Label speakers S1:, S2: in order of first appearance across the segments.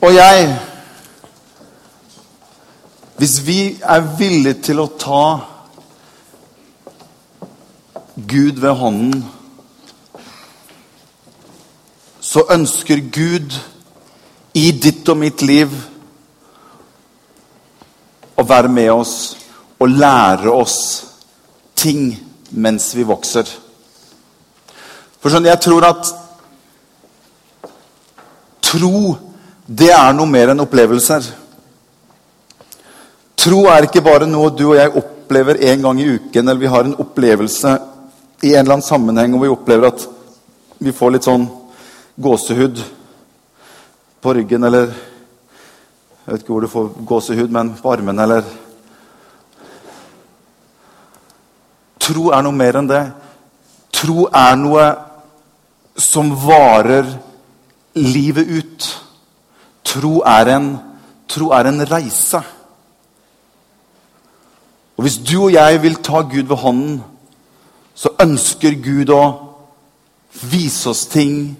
S1: Og jeg Hvis vi er villige til å ta Gud ved hånden, så ønsker Gud i ditt og mitt liv å være med oss og lære oss ting mens vi vokser. For skjønner, jeg tror at tro, det er noe mer enn opplevelser. Tro er ikke bare noe du og jeg opplever en gang i uken, eller vi har en opplevelse i en eller annen sammenheng og vi opplever at vi får litt sånn gåsehud på ryggen, eller Jeg vet ikke hvor du får gåsehud, men på armene, eller Tro er noe mer enn det. Tro er noe som varer livet ut. Tro er en, tro er en reise. Og Hvis du og jeg vil ta Gud ved hånden, så ønsker Gud å vise oss ting,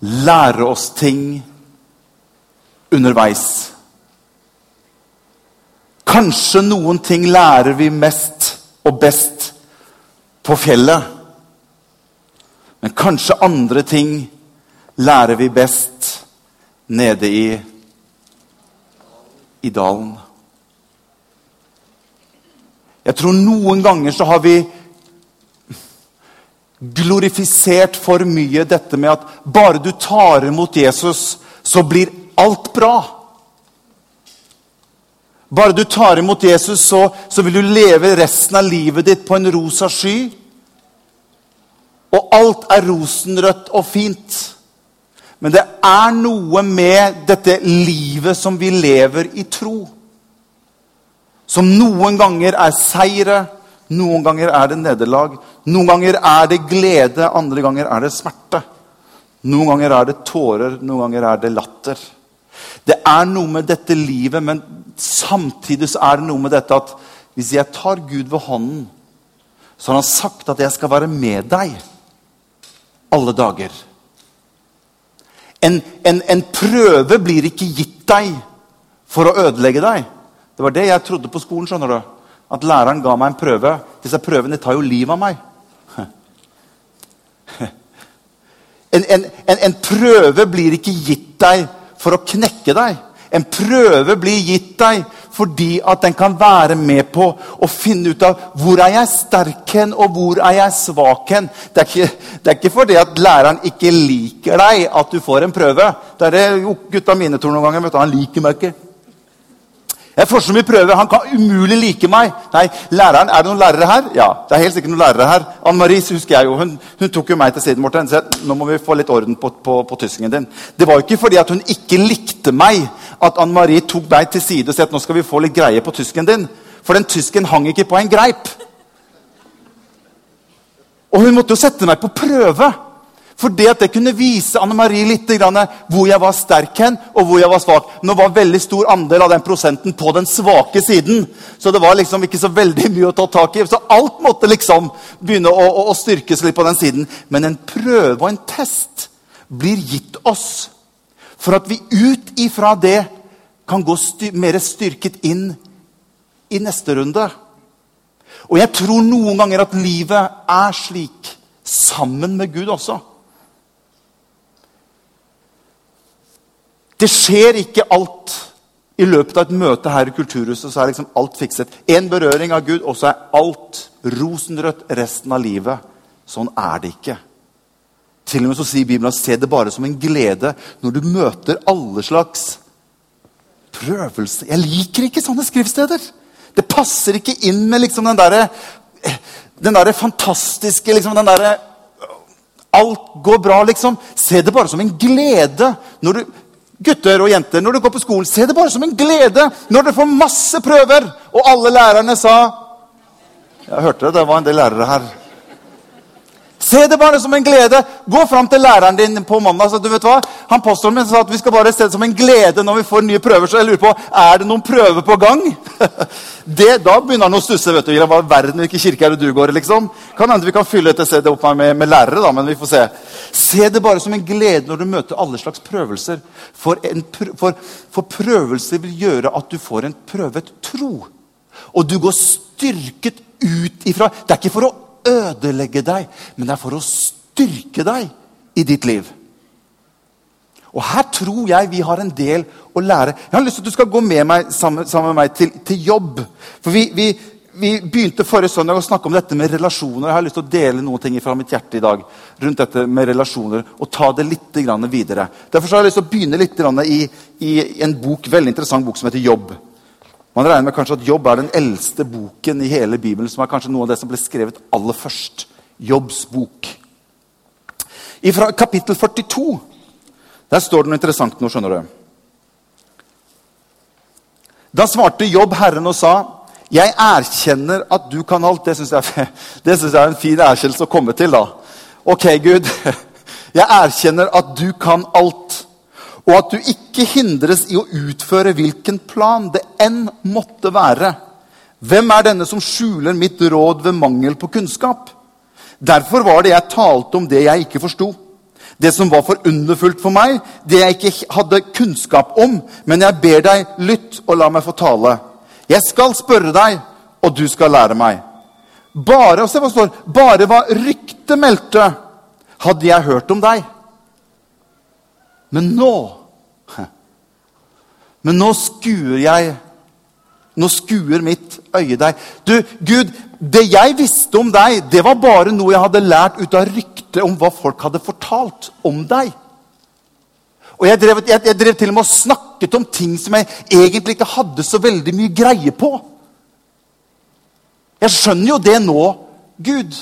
S1: lære oss ting underveis. Kanskje noen ting lærer vi mest og best på fjellet. Men kanskje andre ting lærer vi best nede i, i dalen. Jeg tror noen ganger så har vi glorifisert for mye dette med at bare du tar imot Jesus, så blir alt bra. Bare du tar imot Jesus, så, så vil du leve resten av livet ditt på en rosa sky. Og alt er rosenrødt og fint. Men det er noe med dette livet som vi lever i tro. Som noen ganger er seire, noen ganger er det nederlag. Noen ganger er det glede, andre ganger er det smerte. Noen ganger er det tårer, noen ganger er det latter. Det er noe med dette livet, men samtidig så er det noe med dette at hvis jeg tar Gud ved hånden, så har han sagt at jeg skal være med deg alle dager. En, en, en prøve blir ikke gitt deg for å ødelegge deg. Det var det jeg trodde på skolen. skjønner du. At læreren ga meg en prøve. Disse prøvene tar jo livet av meg. En, en, en, prøve blir ikke gitt deg for å knekke deg. En prøve blir gitt deg fordi at den kan være med på å finne ut av hvor er jeg sterk hen, og hvor er jeg svak hen. Det er ikke, det er ikke fordi at læreren ikke liker deg at du får en prøve. Det er det gutta mine tror noen ganger. Han liker meg ikke. Jeg får så mye prøve. Han kan umulig like meg. Nei, læreren, Er det noen lærere her? Ja, det er helt sikkert noen lærere her. Anne Marie husker jeg jo, hun, hun, tok jo meg til siden. Morten, så nå må vi få litt orden på, på, på tyskingen din. Det var jo ikke fordi at hun ikke likte meg at Anne Marie tok meg til side og sa at nå skal vi få litt greie på tysken din. For den tysken hang ikke på en greip. Og hun måtte jo sette meg på prøve. For det at det kunne vise Anne Marie litt hvor jeg var sterk hen, og hvor jeg var svak. Nå var veldig stor andel av den prosenten på den svake siden. Så det var liksom ikke så veldig mye å ta tak i. Så alt måtte liksom begynne å, å, å styrkes litt på den siden. Men en prøve og en test blir gitt oss for at vi ut ifra det kan gå styr mer styrket inn i neste runde. Og jeg tror noen ganger at livet er slik sammen med Gud også. Det skjer ikke alt i løpet av et møte her i Kulturhuset. så er liksom alt fikset. Én berøring av Gud, og så er alt rosenrødt resten av livet. Sånn er det ikke. Til og med så sier Bibelen se det bare som en glede når du møter alle slags prøvelser. Jeg liker ikke sånne skriftsteder. Det passer ikke inn med liksom den derre den der fantastiske liksom, den der, Alt går bra, liksom. Se det bare som en glede når du gutter og jenter, når du går på skolen, se det bare som en glede når dere får masse prøver. Og alle lærerne sa Jeg hørte det, det var en del lærere her. Se det bare som en glede. Gå fram til læreren din på mandag. Så du vet hva? Han Pastoren min sa at vi skal bare se det som en glede når vi får nye prøver. Så jeg lurer på, er det noen prøver på gang? Det, da begynner han å stusse. vet du. Hva verden, hvilken kirke er det du går i? liksom? Kan hende vi kan fylle dette stedet opp med, med lærere, da, men vi får se. Se det bare som en glede når du møter alle slags prøvelser. For, en, for, for prøvelser vil gjøre at du får en prøvet tro. Og du går styrket ut ifra Det er ikke for å ødelegge deg, men det er for å styrke deg i ditt liv. Og Her tror jeg vi har en del å lære. Jeg har lyst til at du skal gå med meg sammen, sammen med meg til, til jobb. For vi, vi, vi, begynte forrige søndag å snakke om dette med relasjoner. Jeg har lyst til å dele noen ting fra mitt hjerte i dag rundt dette med relasjoner og ta det litt videre. Derfor har jeg lyst til å begynne litt i, i en bok, veldig interessant bok som heter Jobb. Man regner med kanskje at Jobb er den eldste boken i hele Bibelen, som er kanskje noe av det som ble skrevet aller først. Jobbs bok. Fra kapittel 42 der står det noe interessant nå, skjønner du. Da svarte Jobb Herren og sa, 'Jeg erkjenner at du kan alt.' Det syns jeg, jeg, er en fin erkjennelse å komme til. da. Ok, Gud. Jeg erkjenner at du kan alt og at du ikke hindres i å utføre hvilken plan det enn måtte være. Hvem er denne som skjuler mitt råd ved mangel på kunnskap? Derfor var det jeg talte om det jeg ikke forsto. Det som var for underfullt for meg, det jeg ikke hadde kunnskap om. Men jeg ber deg, lytt og la meg få tale. Jeg skal spørre deg, og du skal lære meg. Bare, og se hva står, bare hva ryktet meldte, hadde jeg hørt om deg. Men nå Men nå skuer jeg Nå skuer mitt øye deg. Du, Gud, det jeg visste om deg, det var bare noe jeg hadde lært ut av ryktet om hva folk hadde fortalt om deg. Og jeg drev, jeg, jeg drev, til og med og snakket om ting som jeg egentlig ikke hadde så veldig mye greie på. Jeg skjønner jo det nå, Gud.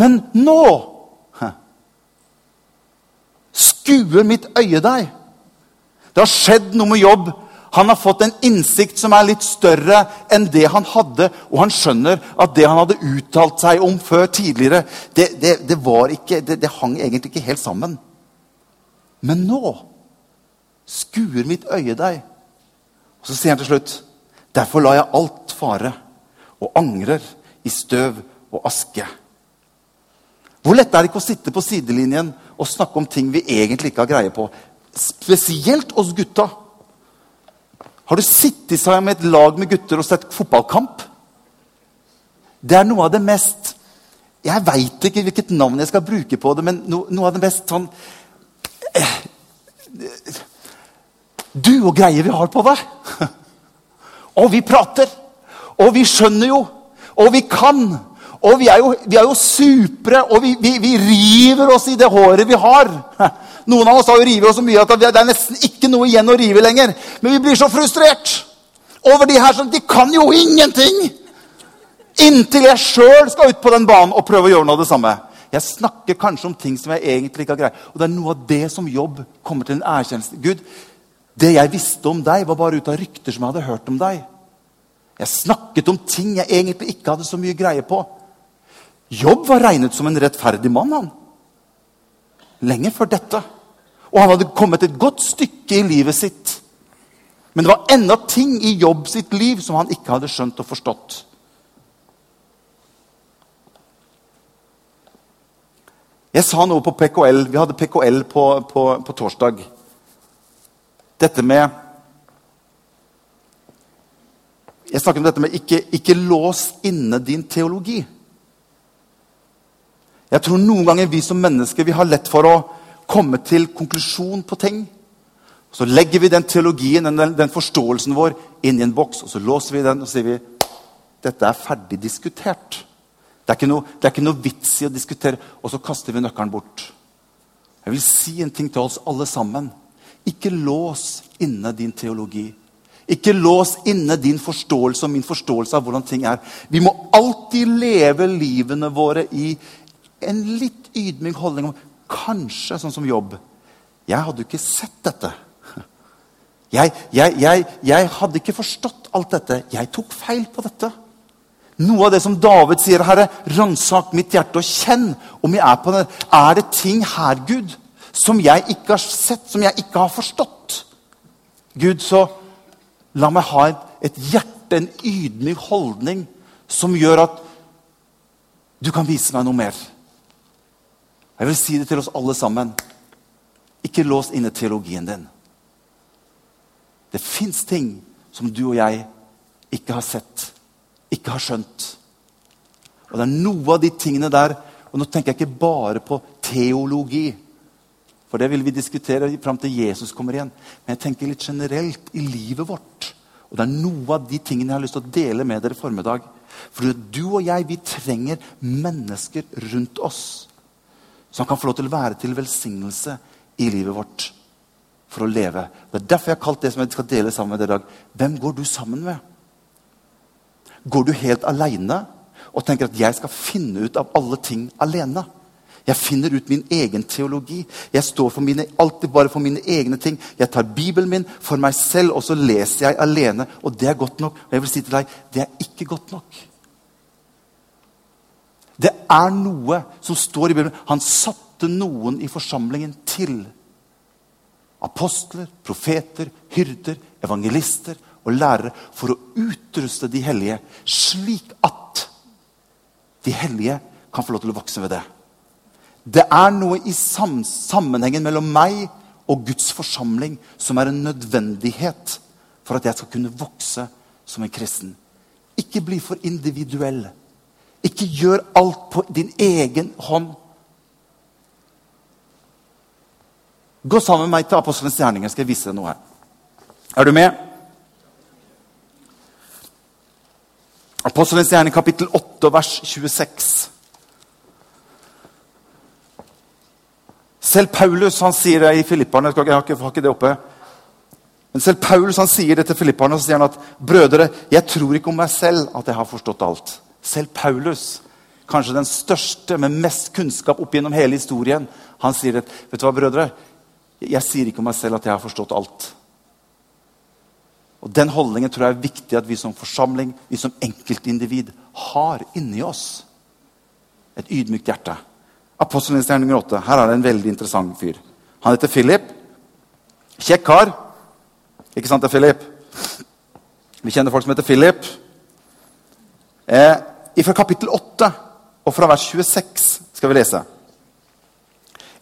S1: Men nå skuer mitt øye deg. Det har skjedd noe med jobb. Han har fått en innsikt som er litt større enn det han hadde. Og han skjønner at det han hadde uttalt seg om før tidligere, det, det, det, ikke, det hang egentlig ikke helt sammen. Men nå skuer mitt øye deg. Og så sier han til slutt Derfor lar jeg alt fare og angrer i støv og aske. Hvor lett er det ikke å sitte på sidelinjen og snakke om ting vi egentlig ikke har greie på? Spesielt oss gutta. Har du sittet sammen med et lag med gutter og sett fotballkamp? Det er noe av det mest Jeg veit ikke hvilket navn jeg skal bruke på det, men no, noe av det mest sånn eh, Du og greier vi har på det. Og vi prater. Og vi skjønner jo. Og vi kan. Og vi er jo, vi er jo supre, og vi, vi, vi, river oss i det håret vi har. Noen av oss har jo revet oss så mye at det er nesten ikke noe igjen å rive lenger. Men vi blir så frustrert over de her som De kan jo ingenting! Inntil jeg sjøl skal ut på den banen og prøve å gjøre noe av det samme. Jeg snakker kanskje om ting som jeg egentlig ikke har greid. Og det er noe av det som jobb kommer til en erkjennelse. Gud, det jeg visste om deg, var bare ut av rykter som jeg hadde hørt om deg. Jeg snakket om ting jeg egentlig ikke hadde så mye greie på. Jobb var regnet som en rettferdig mann. han. Lenge før dette. Og han hadde kommet et godt stykke i livet sitt. Men det var enda ting i Jobb sitt liv som han ikke hadde skjønt og forstått. Jeg sa noe på PKL. Vi hadde PKL på, på, på torsdag. Dette med Jeg snakket om dette med ikke, ikke lås inne din teologi. Jeg tror noen ganger vi som mennesker vi har lett for å komme til konklusjon på ting. Så legger vi den teologien, den, den forståelsen vår, inn i en boks, og så låser vi den og sier vi, dette er ferdig diskutert. Det er, noe, det er ikke noe vits i å diskutere, og så kaster vi nøkkelen bort. Jeg vil si en ting til oss alle sammen. Ikke lås inne din teologi. Ikke lås inne din forståelse og min forståelse av hvordan ting er. Vi må alltid leve livene våre i en litt ydmyk holdning om kanskje sånn som jobb. Jeg hadde jo ikke sett dette. Jeg, jeg, jeg, jeg, hadde ikke forstått alt dette. Jeg tok feil på dette. Noe av det som David sier, Herre, ransak mitt hjerte og kjenn om jeg er på det. Er det ting her, Gud, som jeg ikke har sett, som jeg ikke har forstått? Gud, så la meg ha et, et hjerte, en ydmyk holdning, som gjør at du kan vise meg noe mer. Jeg vil si det til oss alle sammen. Ikke lås inne teologien din. Det fins ting som du og jeg ikke har sett ikke har skjønt. Og det er noe av de tingene der Og nå tenker jeg ikke bare på teologi, for det vil vi diskutere fram til Jesus kommer igjen. Men jeg tenker litt generelt i livet vårt. Og det er noe av de tingene jeg har lyst til å dele med dere formiddag. For du og jeg vi trenger mennesker rundt oss som kan få lov til å være til velsignelse i livet vårt for å leve. Det er derfor jeg har kalt det som jeg skal dele sammen med dere i dag. Hvem går du sammen med? Går du helt alene og tenker at 'jeg skal finne ut av alle ting alene'? Jeg finner ut min egen teologi. Jeg står mine, alltid bare for mine egne ting. Jeg tar Bibelen min for meg selv, og så leser jeg alene. Og det er godt nok. Og jeg vil si til deg det er ikke godt nok. Det er noe som står i Bibelen. Han satte noen i forsamlingen til. Apostler, profeter, hyrder, evangelister og lærere for å utruste de hellige, slik at de hellige kan få lov til å vokse ved det. Det er noe i sammenhengen mellom meg og Guds forsamling som er en nødvendighet for at jeg skal kunne vokse som en kristen. Ikke bli for individuell. Ikke gjør alt på din egen hånd. Gå sammen med meg til Apostelens gjerninger. skal jeg vise deg noe her. Er du med? Apostelens gjerning kapittel 8 vers 26. Selv Paulus han sier det i Filipperne. Jeg har ikke, har ikke det oppe. Men selv Paulus han sier det til Filipperne, så sier han at brødre, jeg tror ikke om meg selv at jeg har forstått alt. Selv Paulus, kanskje den største med mest kunnskap opp gjennom hele historien, han sier at Vet du hva, brødre? Jeg sier ikke om meg selv at jeg har forstått alt. Og Den holdningen tror jeg er viktig at vi som forsamling, vi som enkeltindivid, har inni oss. Et ydmykt hjerte. Apostelens gjerning 8. Her er det en veldig interessant fyr. Han heter Philip. Kjekk kar. Ikke sant, det er Philip? Vi kjenner folk som heter Philip. Eh, fra kapittel 8 og fra vers 26 skal vi lese.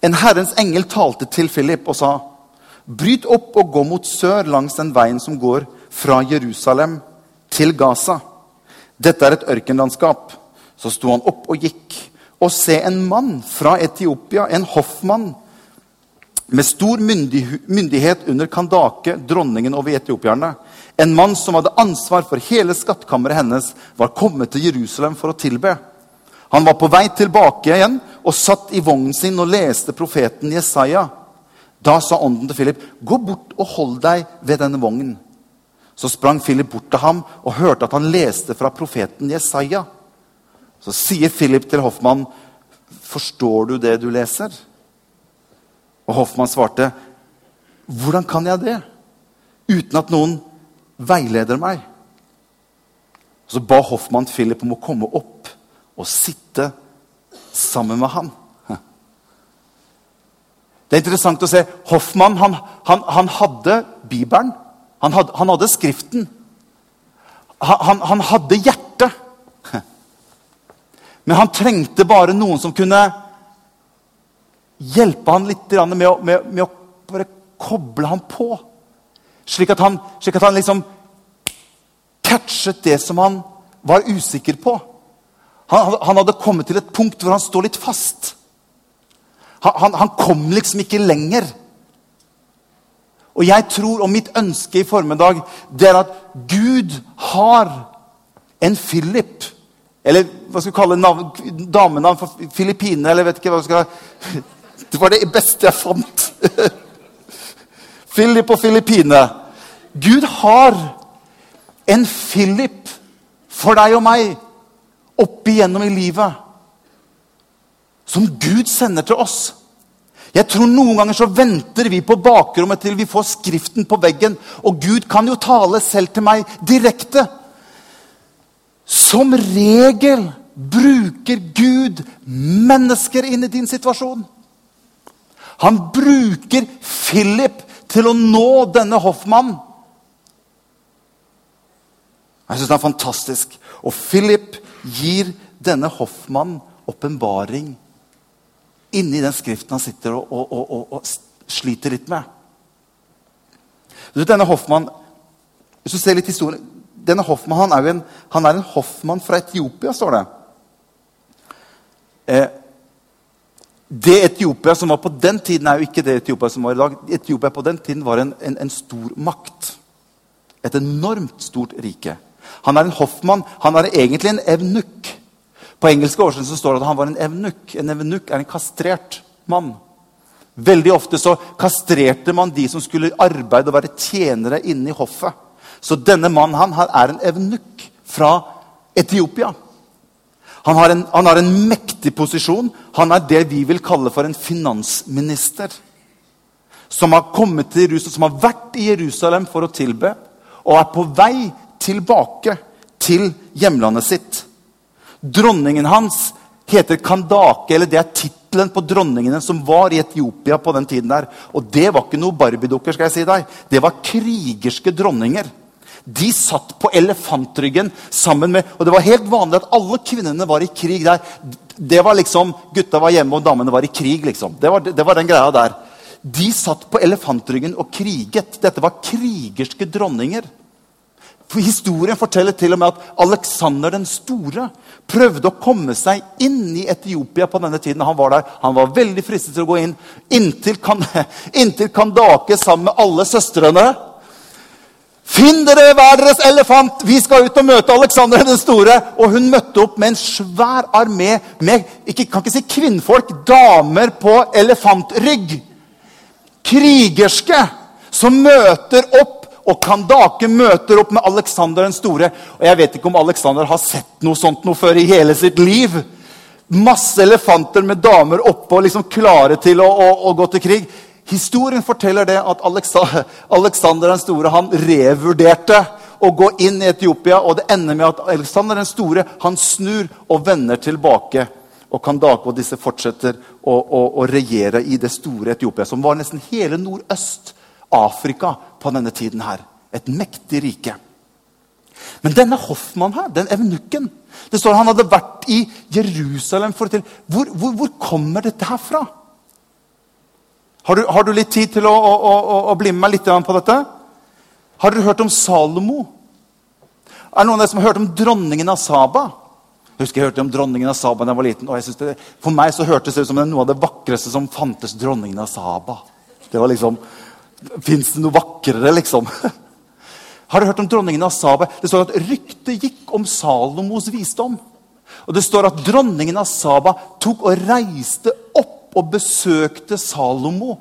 S1: En Herrens engel talte til Philip og sa:" Bryt opp og gå mot sør langs den veien som går fra Jerusalem til Gaza. Dette er et ørkenlandskap. Så sto han opp og gikk. Og se en mann fra Etiopia, en hoffmann, med stor myndighet under Kandake, dronningen over etiopierne. En mann som hadde ansvar for hele skattkammeret hennes, var kommet til Jerusalem for å tilbe. Han var på vei tilbake igjen og satt i vognen sin og leste profeten Jesaja. Da sa ånden til Philip, 'Gå bort og hold deg ved denne vognen.' Så sprang Philip bort til ham og hørte at han leste fra profeten Jesaja. Så sier Philip til Hoffmann, 'Forstår du det du leser?' Og Hoffmann svarte, 'Hvordan kan jeg det?' Uten at noen veileder meg. Så ba Hoffmann Philip om å komme opp og sitte sammen med ham. Det er interessant å se. Hoffmann han, han, han hadde Bibelen. Han hadde, han hadde Skriften. Han, han, hadde hjertet. Men han trengte bare noen som kunne hjelpe han litt med å, med, med å bare koble ham på. Slik at han, slik at han liksom catchet det som han var usikker på. Han, han hadde kommet til et punkt hvor han står litt fast. Han, han, han kom liksom ikke lenger. Og jeg tror, og mitt ønske i formiddag, det er at Gud har en Philip Eller hva skal vi kalle navn, damenavn for Filippine, eller vet ikke hva vi skal Det var det beste jeg fant. Philip og Filippine. Gud har en Philip for deg og meg opp igjennom i livet som Gud sender til oss. Jeg tror Noen ganger så venter vi på bakrommet til vi får Skriften på veggen. Og Gud kan jo tale selv til meg direkte. Som regel bruker Gud mennesker inn i din situasjon. Han bruker Philip til å nå denne hoffmannen. Jeg syns det er fantastisk. Og Philip gir denne hoffmannen åpenbaring inni den skriften han sitter og, og, og, og sliter litt med. Denne Hoffmann, Hvis du ser litt historien, denne Hoffmann han er, en, han er en hoffmann fra Etiopia, står det. Eh, det Etiopia som var på den tiden, er jo ikke det Etiopia som var i dag. Etiopia på den tiden var en, en, en stor makt. Et enormt stort rike. Han er en hoffmann. Han er egentlig en evnukk. På engelske oversettelse står det at han var en evnukk. En evnukk er en kastrert mann. Veldig ofte så kastrerte man de som skulle arbeide og være tjenere inne i hoffet. Så denne mannen han, han er en evnukk fra Etiopia. Han har, en, han har en mektig posisjon. Han er det vi vil kalle for en finansminister. Som har kommet til Jerusalem, som har vært i Jerusalem for å tilbe, og er på vei tilbake til hjemlandet sitt. Dronningen hans heter Kandake, eller det er tittelen på dronningene som var i Etiopia på den tiden. der. Og det var ikke noe barbiedukker, skal jeg si deg. Det var krigerske dronninger. De satt på elefantryggen sammen med Og det var helt vanlig at alle kvinnene var i krig der. Det var liksom, Gutta var hjemme, og damene var i krig. liksom. Det var, det var den greia der. De satt på elefantryggen og kriget. Dette var krigerske dronninger. For Historien forteller til og med at Aleksander den store prøvde å komme seg inn i Etiopia på denne tiden. Han var der. Han var veldig fristet til å gå inn. Inntil, kan, inntil Kandake sammen med alle søstrene. Finn dere hver deres elefant! Vi skal ut og møte Aleksander den store. Og hun møtte opp med en svær armé med ikke, kan ikke si kvinnfolk, damer på elefantrygg. Krigerske som møter opp og Kandake møter opp med Aleksander den store. Og Jeg vet ikke om Aleksander har sett noe sånt noe før i hele sitt liv. Masse elefanter med damer oppe og liksom klare til å, å, å gå til krig. Historien forteller det at Aleksander den store han revurderte å gå inn i Etiopia. Og det ender med at Aleksander den store han snur og vender tilbake. Og Kandake og disse fortsetter å, å, å regjere i det store Etiopia, som var nesten hele nordøst Afrika på denne tiden her. Et mektig rike. Men denne Hoffmann her, den evnukken Det står Han hadde vært i Jerusalem for til hvor, hvor, hvor kommer dette her fra? Har du, har du litt tid til å, å, å, å, bli med meg litt på dette? Har dere hørt om Salomo? Er det noen av dere som har hørt om dronningen av Saba? Jeg husker jeg hørte om dronningen av Saba da jeg var liten. og det, For meg så hørtes det ut som noe av det vakreste som fantes. dronningen av Saba. Det var liksom, Fins det noe vakrere, liksom? Har du hørt om dronningen av Saba? Det står at ryktet gikk om Salomos visdom. Og det står at dronningen av Saba tok og reiste opp og besøkte Salomo.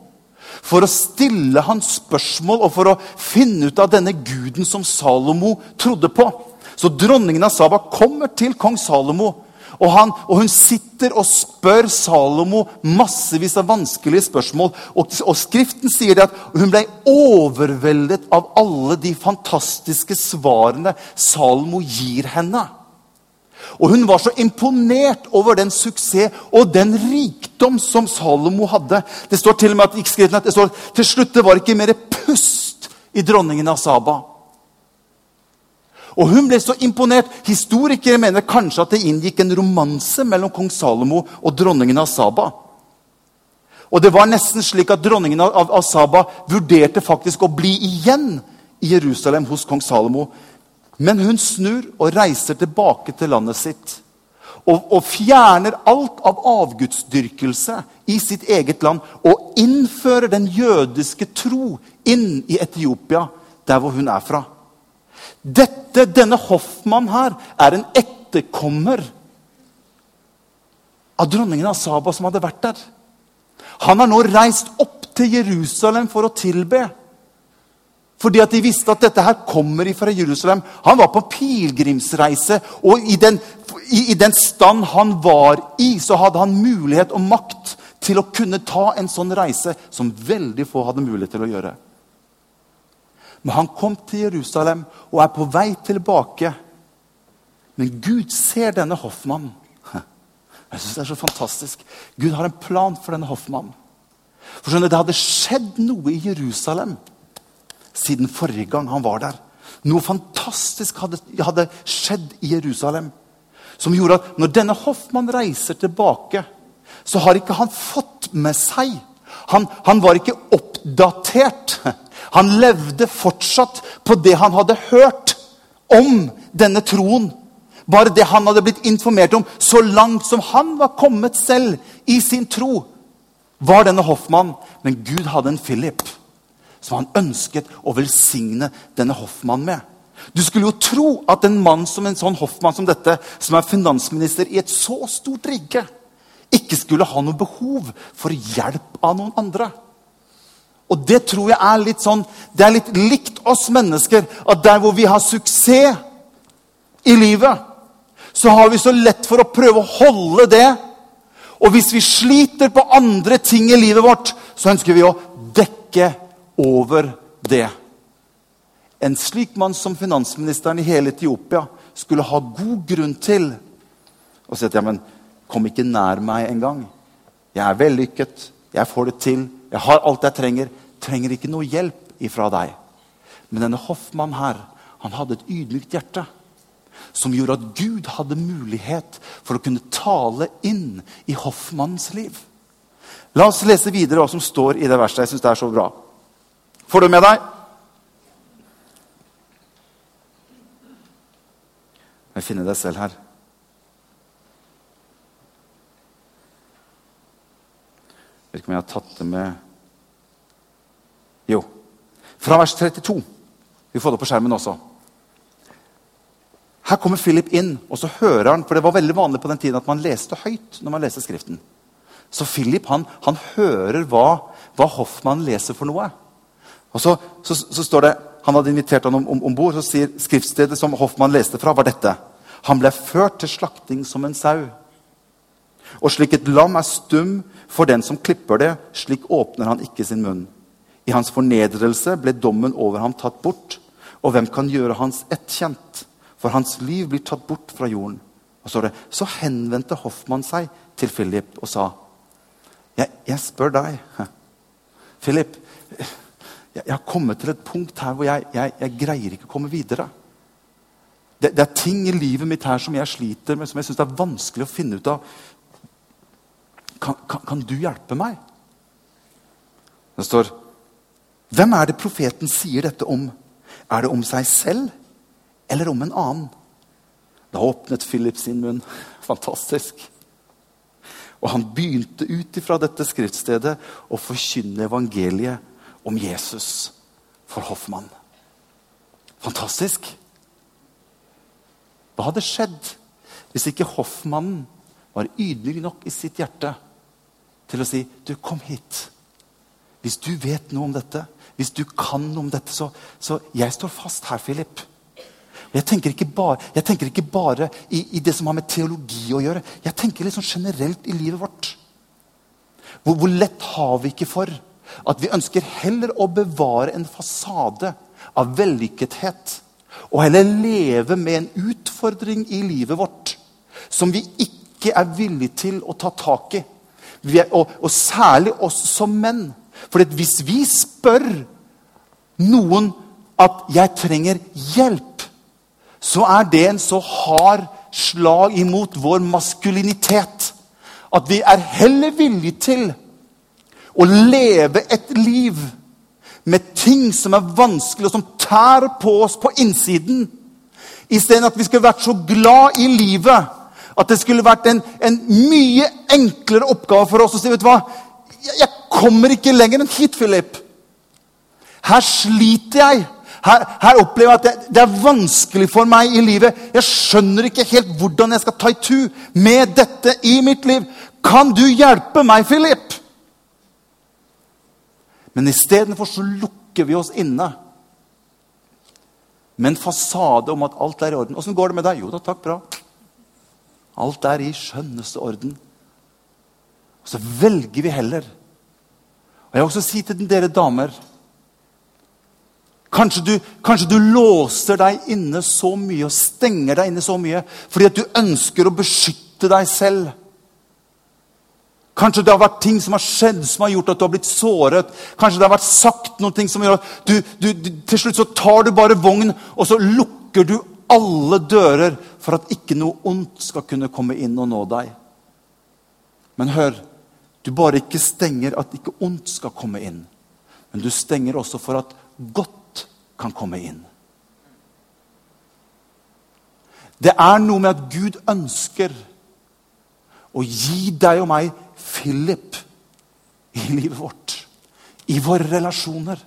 S1: For å stille hans spørsmål og for å finne ut av denne guden som Salomo trodde på. Så dronningen av Saba kommer til kong Salomo og, han, og, hun sitter og spør Salomo massevis av vanskelige spørsmål. Og, og Skriften sier det at hun ble overveldet av alle de fantastiske svarene Salomo gir henne. Og hun var så imponert over den suksess og den rikdom som Salomo hadde. Det står til og med at, at det står, til slutt det var ikke mer pust i dronningen av Saba. Og hun ble så imponert. Historikere mener kanskje at det inngikk en romanse mellom kong Salomo og dronningen av Saba. Og det var nesten slik at dronningen av, Saba vurderte faktisk å bli igjen i Jerusalem hos kong Salomo. Men hun snur og reiser tilbake til landet sitt. Og, og fjerner alt av avgudsdyrkelse i sitt eget land. Og innfører den jødiske tro inn i Etiopia, der hvor hun er fra. Dette, denne Hoffmann her er en etterkommer av dronningen av Saba som hadde vært der. Han har nå reist opp til Jerusalem for å tilbe. Fordi at de visste at dette her kommer fra Jerusalem. Han var på pilegrimsreise, og i den, i, i den stand han var i, så hadde han mulighet og makt til å kunne ta en sånn reise som veldig få hadde mulighet til å gjøre. Men han kom til Jerusalem og er på vei tilbake Men Gud ser denne hoffmannen. Jeg synes Det er så fantastisk. Gud har en plan for denne hoffmannen. For skjønner, Det hadde skjedd noe i Jerusalem siden forrige gang han var der. Noe fantastisk hadde, hadde skjedd i Jerusalem som gjorde at når denne hoffmannen reiser tilbake, så har ikke han fått med seg Han, han var ikke oppdatert. Han levde fortsatt på det han hadde hørt om denne troen. Bare det han hadde blitt informert om, så langt som han var kommet selv i sin tro, var denne hoffmannen. Men Gud hadde en Philip som han ønsket å velsigne denne hoffmannen med. Du skulle jo tro at en mann som en sånn hoffmann som dette, som er finansminister i et så stort rike, ikke skulle ha noe behov for hjelp av noen andre. Og det tror jeg er litt sånn, det er litt likt oss mennesker. At der hvor vi har suksess i livet, så har vi så lett for å prøve å holde det. Og hvis vi sliter på andre ting i livet vårt, så ønsker vi å dekke over det. En slik mann som finansministeren i hele Etiopia skulle ha god grunn til å si at ja, men kom ikke nær meg engang. Jeg er vellykket, jeg får det til, jeg har alt jeg trenger. Trenger ikke noe hjelp ifra deg. Men denne hoffmannen her, han hadde et ydmykt hjerte. Som gjorde at Gud hadde mulighet for å kunne tale inn i hoffmannens liv. La oss lese videre hva som står i det verset. Jeg synes det er så bra. Får du med deg? Jeg finner deg selv her. Jeg vet ikke om jeg har tatt det med Jo. Fra vers 32. Vi får det på skjermen også. Her kommer Philip inn, og så hører han For det var veldig vanlig på den tiden at man leste høyt når man leste Skriften. Så Philip han, han hører hva, hva Hoffmann leser for noe. Og så, så, så står det han hadde invitert ham om, om, om bord, så sier skriftstedet som Hoffmann leste fra, var dette. Han ble ført til slakting som en sau. Og slik et lam er stum for den som klipper det, slik åpner han ikke sin munn. I hans fornedrelse ble dommen over ham tatt bort. Og hvem kan gjøre hans ett kjent? For hans liv blir tatt bort fra jorden. Og Så, det, så henvendte Hoffmann seg til Philip og sa Jeg, jeg spør deg, Philip jeg, jeg har kommet til et punkt her hvor jeg, jeg, jeg greier ikke å komme videre. Det, det, er ting i livet mitt her som jeg sliter med, som jeg syns er vanskelig å finne ut av. Kan, kan, kan, du hjelpe meg? Det står Hvem er det profeten sier dette om? Er det om seg selv eller om en annen? Da åpnet Philip sin munn. Fantastisk. Og han begynte ut ifra dette skriftstedet å forkynne evangeliet om Jesus for Hoffmann. Fantastisk. Hva hadde skjedd hvis ikke Hoffmannen var ydmyk nok i sitt hjerte til å si du, kom hit. Hvis du vet noe om dette, hvis du kan noe om dette, så, så jeg står fast her, Philip. Jeg tenker ikke bare, tenker ikke bare i, i, det som har med teologi å gjøre. Jeg tenker sånn generelt i livet vårt. Hvor, hvor lett har vi ikke for at vi ønsker heller å bevare en fasade av vellykkethet. Og heller leve med en utfordring i livet vårt som vi ikke er villige til å ta tak i. Er, og, og, særlig oss som menn. For hvis vi spør noen at 'jeg trenger hjelp', så er det en så hard slag imot vår maskulinitet at vi er heller villige til å leve et liv med ting som er vanskelig, og som tærer på oss på innsiden. Istedenfor at vi skulle vært så glad i livet at det skulle vært en, en mye enklere oppgave for oss å si vet du hva, jeg, kommer ikke lenger enn hit, Philip. Her sliter jeg. Her, her, opplever jeg at det, det, er vanskelig for meg i livet. Jeg skjønner ikke helt hvordan jeg skal ta i tu med dette i mitt liv. Kan du hjelpe meg, Philip? Men istedenfor så lukker vi oss inne med en fasade om at alt er i orden. 'Åssen går det med deg?' 'Jo da, takk, bra.' Alt er i skjønneste orden. Og så velger vi heller. Og Jeg vil også si til dere damer Kanskje du, kanskje du, låser deg inne så mye og stenger deg inne så mye fordi at du ønsker å beskytte deg selv. Kanskje det har vært ting som har skjedd som har gjort at du har blitt såret. Kanskje det har vært sagt noe som gjør at du, du, du, til slutt så tar du bare vogn, og så lukker du alle dører for at ikke noe ondt skal kunne komme inn og nå deg. Men hør, du bare ikke stenger at ikke ondt skal komme inn. Men du stenger også for at godt kan komme inn. Det er noe med at Gud ønsker å gi deg og meg Philip i livet vårt, i våre relasjoner.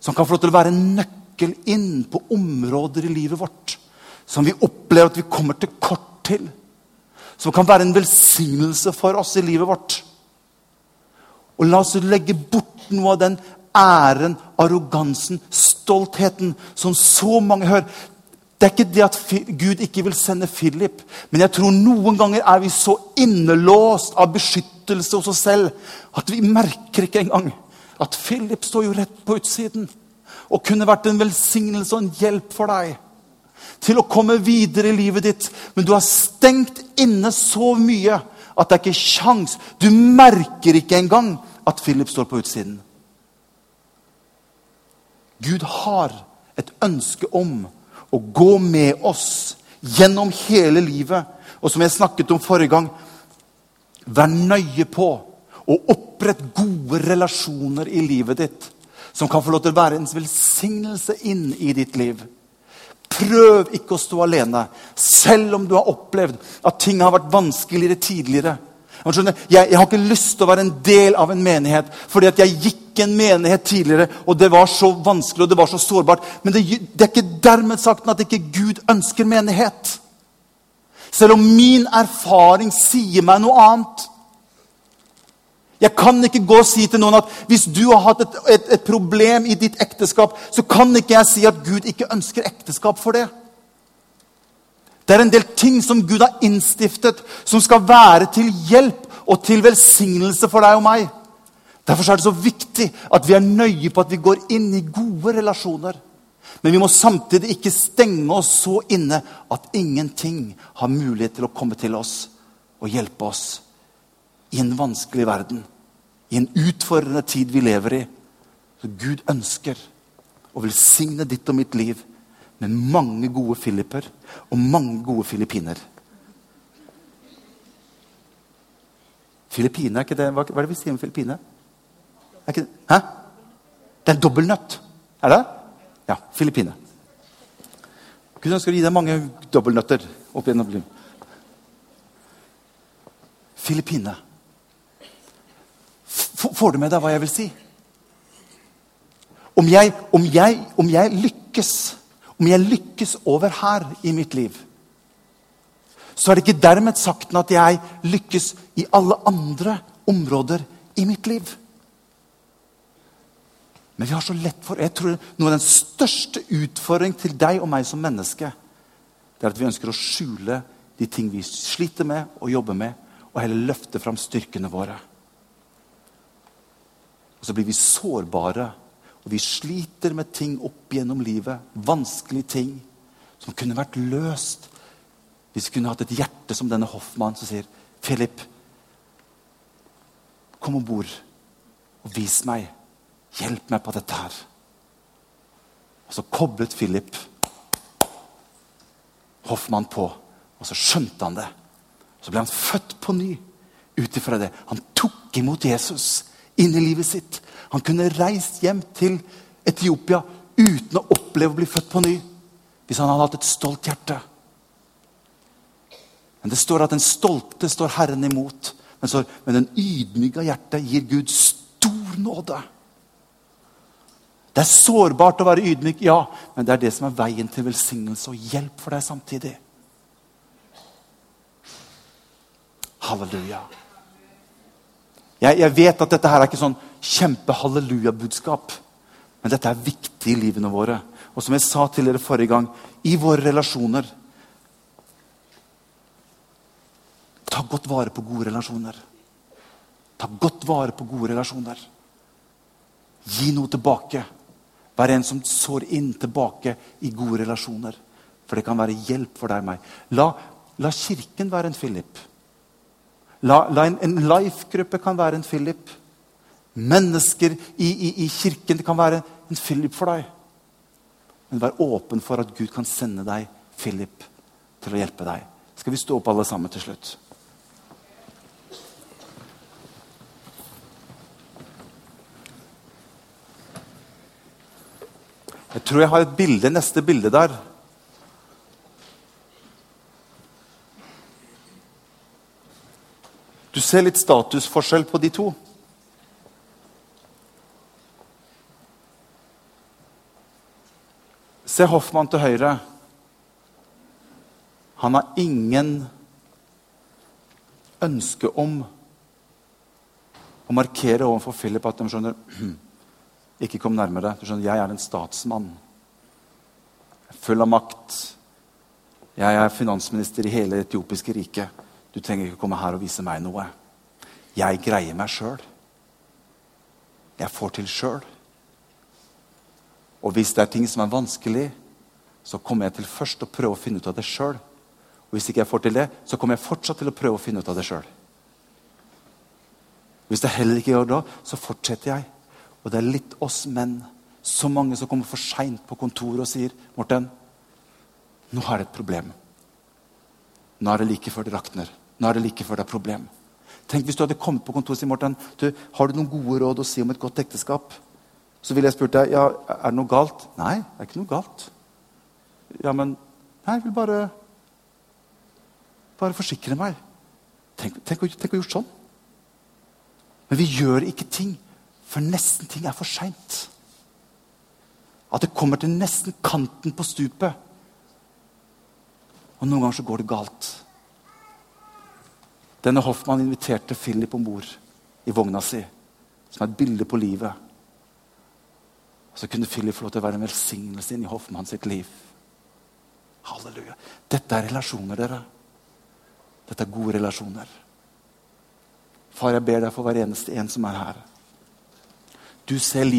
S1: Som kan få lov til å være en nøkkel inn på områder i livet vårt som vi opplever at vi kommer til kort til. Som kan være en velsignelse for oss i livet vårt. Og la oss legge bort noe av den æren, arrogansen, stoltheten som så mange hører. Det er ikke det at Gud ikke vil sende Philip, men jeg tror noen ganger er vi så innelåst av beskyttelse hos oss selv at vi merker ikke engang at Philip står jo rett på utsiden og kunne vært en velsignelse og en hjelp for deg til å komme videre i livet ditt. Men du har stengt inne så mye at det er ikke sjans. Du merker ikke engang at Philip står på utsiden. Gud har et ønske om å gå med oss gjennom hele livet. Og som jeg snakket om forrige gang Vær nøye på å opprette gode relasjoner i livet ditt som kan få lov til å være en velsignelse inn i ditt liv. Prøv ikke å stå alene, selv om du har opplevd at ting har vært vanskeligere tidligere. Jeg, jeg, har ikke lyst til å være en del av en menighet fordi at jeg gikk en menighet tidligere, og det var så vanskelig og det var så sårbart. Men det, det er ikke dermed sagt at ikke Gud ønsker menighet. Selv om min erfaring sier meg noe annet. Jeg kan ikke gå og si til noen at hvis du har hatt et, et, et problem i ditt ekteskap, så kan ikke jeg si at Gud ikke ønsker ekteskap for det. Det er en del ting som Gud har innstiftet, som skal være til hjelp og til velsignelse for deg og meg. Derfor er det så viktig at vi er nøye på at vi går inn i gode relasjoner. Men vi må samtidig ikke stenge oss så inne at ingenting har mulighet til å komme til oss og hjelpe oss i en vanskelig verden. I en utfordrende tid vi lever i. Så Gud ønsker å velsigne ditt og mitt liv med mange gode filiper og mange gode filippiner. Filippine, er ikke det, Hva er det vi sier om Filippine? Er ikke? Hæ? Det er dobbeltnøtt. Er det? Ja. Filippine. Gud ønsker å gi deg mange dobbeltnøtter opp gjennom livet. Filippine. Får du med deg hva jeg vil si? Om jeg, om jeg, om jeg lykkes om jeg lykkes over her i mitt liv, så er det ikke dermed sagt at jeg lykkes i alle andre områder i mitt liv. Men vi har så lett for Jeg tror noe av den største utfordringen til deg og meg som menneske, det er at vi ønsker å skjule de ting vi sliter med og jobber med, og heller løfte fram styrkene våre. Og så blir vi sårbare og vi sliter med ting opp gjennom livet. Vanskelige ting som kunne vært løst hvis vi kunne hatt et hjerte som denne hoffmannen som sier Philip, kom om bord og vis meg. Hjelp meg på dette her. Og så koblet Philip Hoffmann på, og så skjønte han det. Så ble han født på ny ut ifra det. Han tok imot Jesus inn i livet sitt. Han kunne reist hjem til Etiopia uten å oppleve å bli født på ny. Hvis han hadde hatt et stolt hjerte. Men det står at den stolte står Herren imot. Men, så, men den ydmyka hjertet gir Gud stor nåde. Det er sårbart å være ydmyk, ja, men det er det som er veien til velsignelse og hjelp for deg samtidig. Halleluja. Jeg, jeg, vet at dette her er ikke sånn kjempe-halleluja-budskap. Men dette er viktig i livene våre. Og som jeg sa til dere forrige gang, i våre relasjoner Ta godt vare på gode relasjoner. Ta godt vare på gode relasjoner. Gi noe tilbake. Vær en som sår inn tilbake i gode relasjoner. For det kan være hjelp for deg og meg. La, la kirken være en Philip. La, la en, en life-gruppe kan være en Philip. Mennesker i, i, i kirken kan være en Philip for deg. Men vær åpen for at Gud kan sende deg Philip til å hjelpe deg. Skal vi stå opp alle sammen til slutt? Jeg tror jeg har et bilde, neste bilde der. Ser litt statusforskjell på de to. Se Hoffmann til høyre. Han har ingen ønske om å markere overfor Philip at de skjønner Ikke kom nærmere. Du skjønner, Jeg er en statsmann. Full av makt. Jeg er finansminister i hele etiopiske riket. Du trenger ikke komme her og vise meg noe. Jeg greier meg sjøl. Jeg får til sjøl. Og hvis det er ting som er vanskelig, så kommer jeg til først å prøve å finne ut av det sjøl. Og hvis ikke jeg får til det, så kommer jeg fortsatt til å prøve å finne ut av det sjøl. Hvis jeg heller ikke gjør det, så fortsetter jeg. Og det er litt oss menn. Så mange som kommer for seint på kontoret og sier 'Morten, nå har det et problem'. Nå er det like før det rakner. Nå er det like før det er problem. Tenk hvis du hadde kommet på kontoret og sagt Morten, du, har du noen gode råd å si om et godt ekteskap. Så ville jeg spurt deg ja, er det noe galt. Nei, det er ikke noe galt. Ja, men Nei, jeg vil bare bare forsikre meg. Tenk, tenk, tenk å gjort sånn. Men vi gjør ikke ting for nesten ting er for seint. At det kommer til nesten kanten på stupet. Og noen ganger så går det galt. Denne Hoffmann inviterte Philip om bord i vogna si, som er et bilde på livet. Så kunne Philip få lov til å være en velsignelse inn i Hoffmann sitt liv. Halleluja. Dette er relasjoner, dere. Dette er gode relasjoner. Far, jeg ber deg for hver eneste en som er her. Du ser livet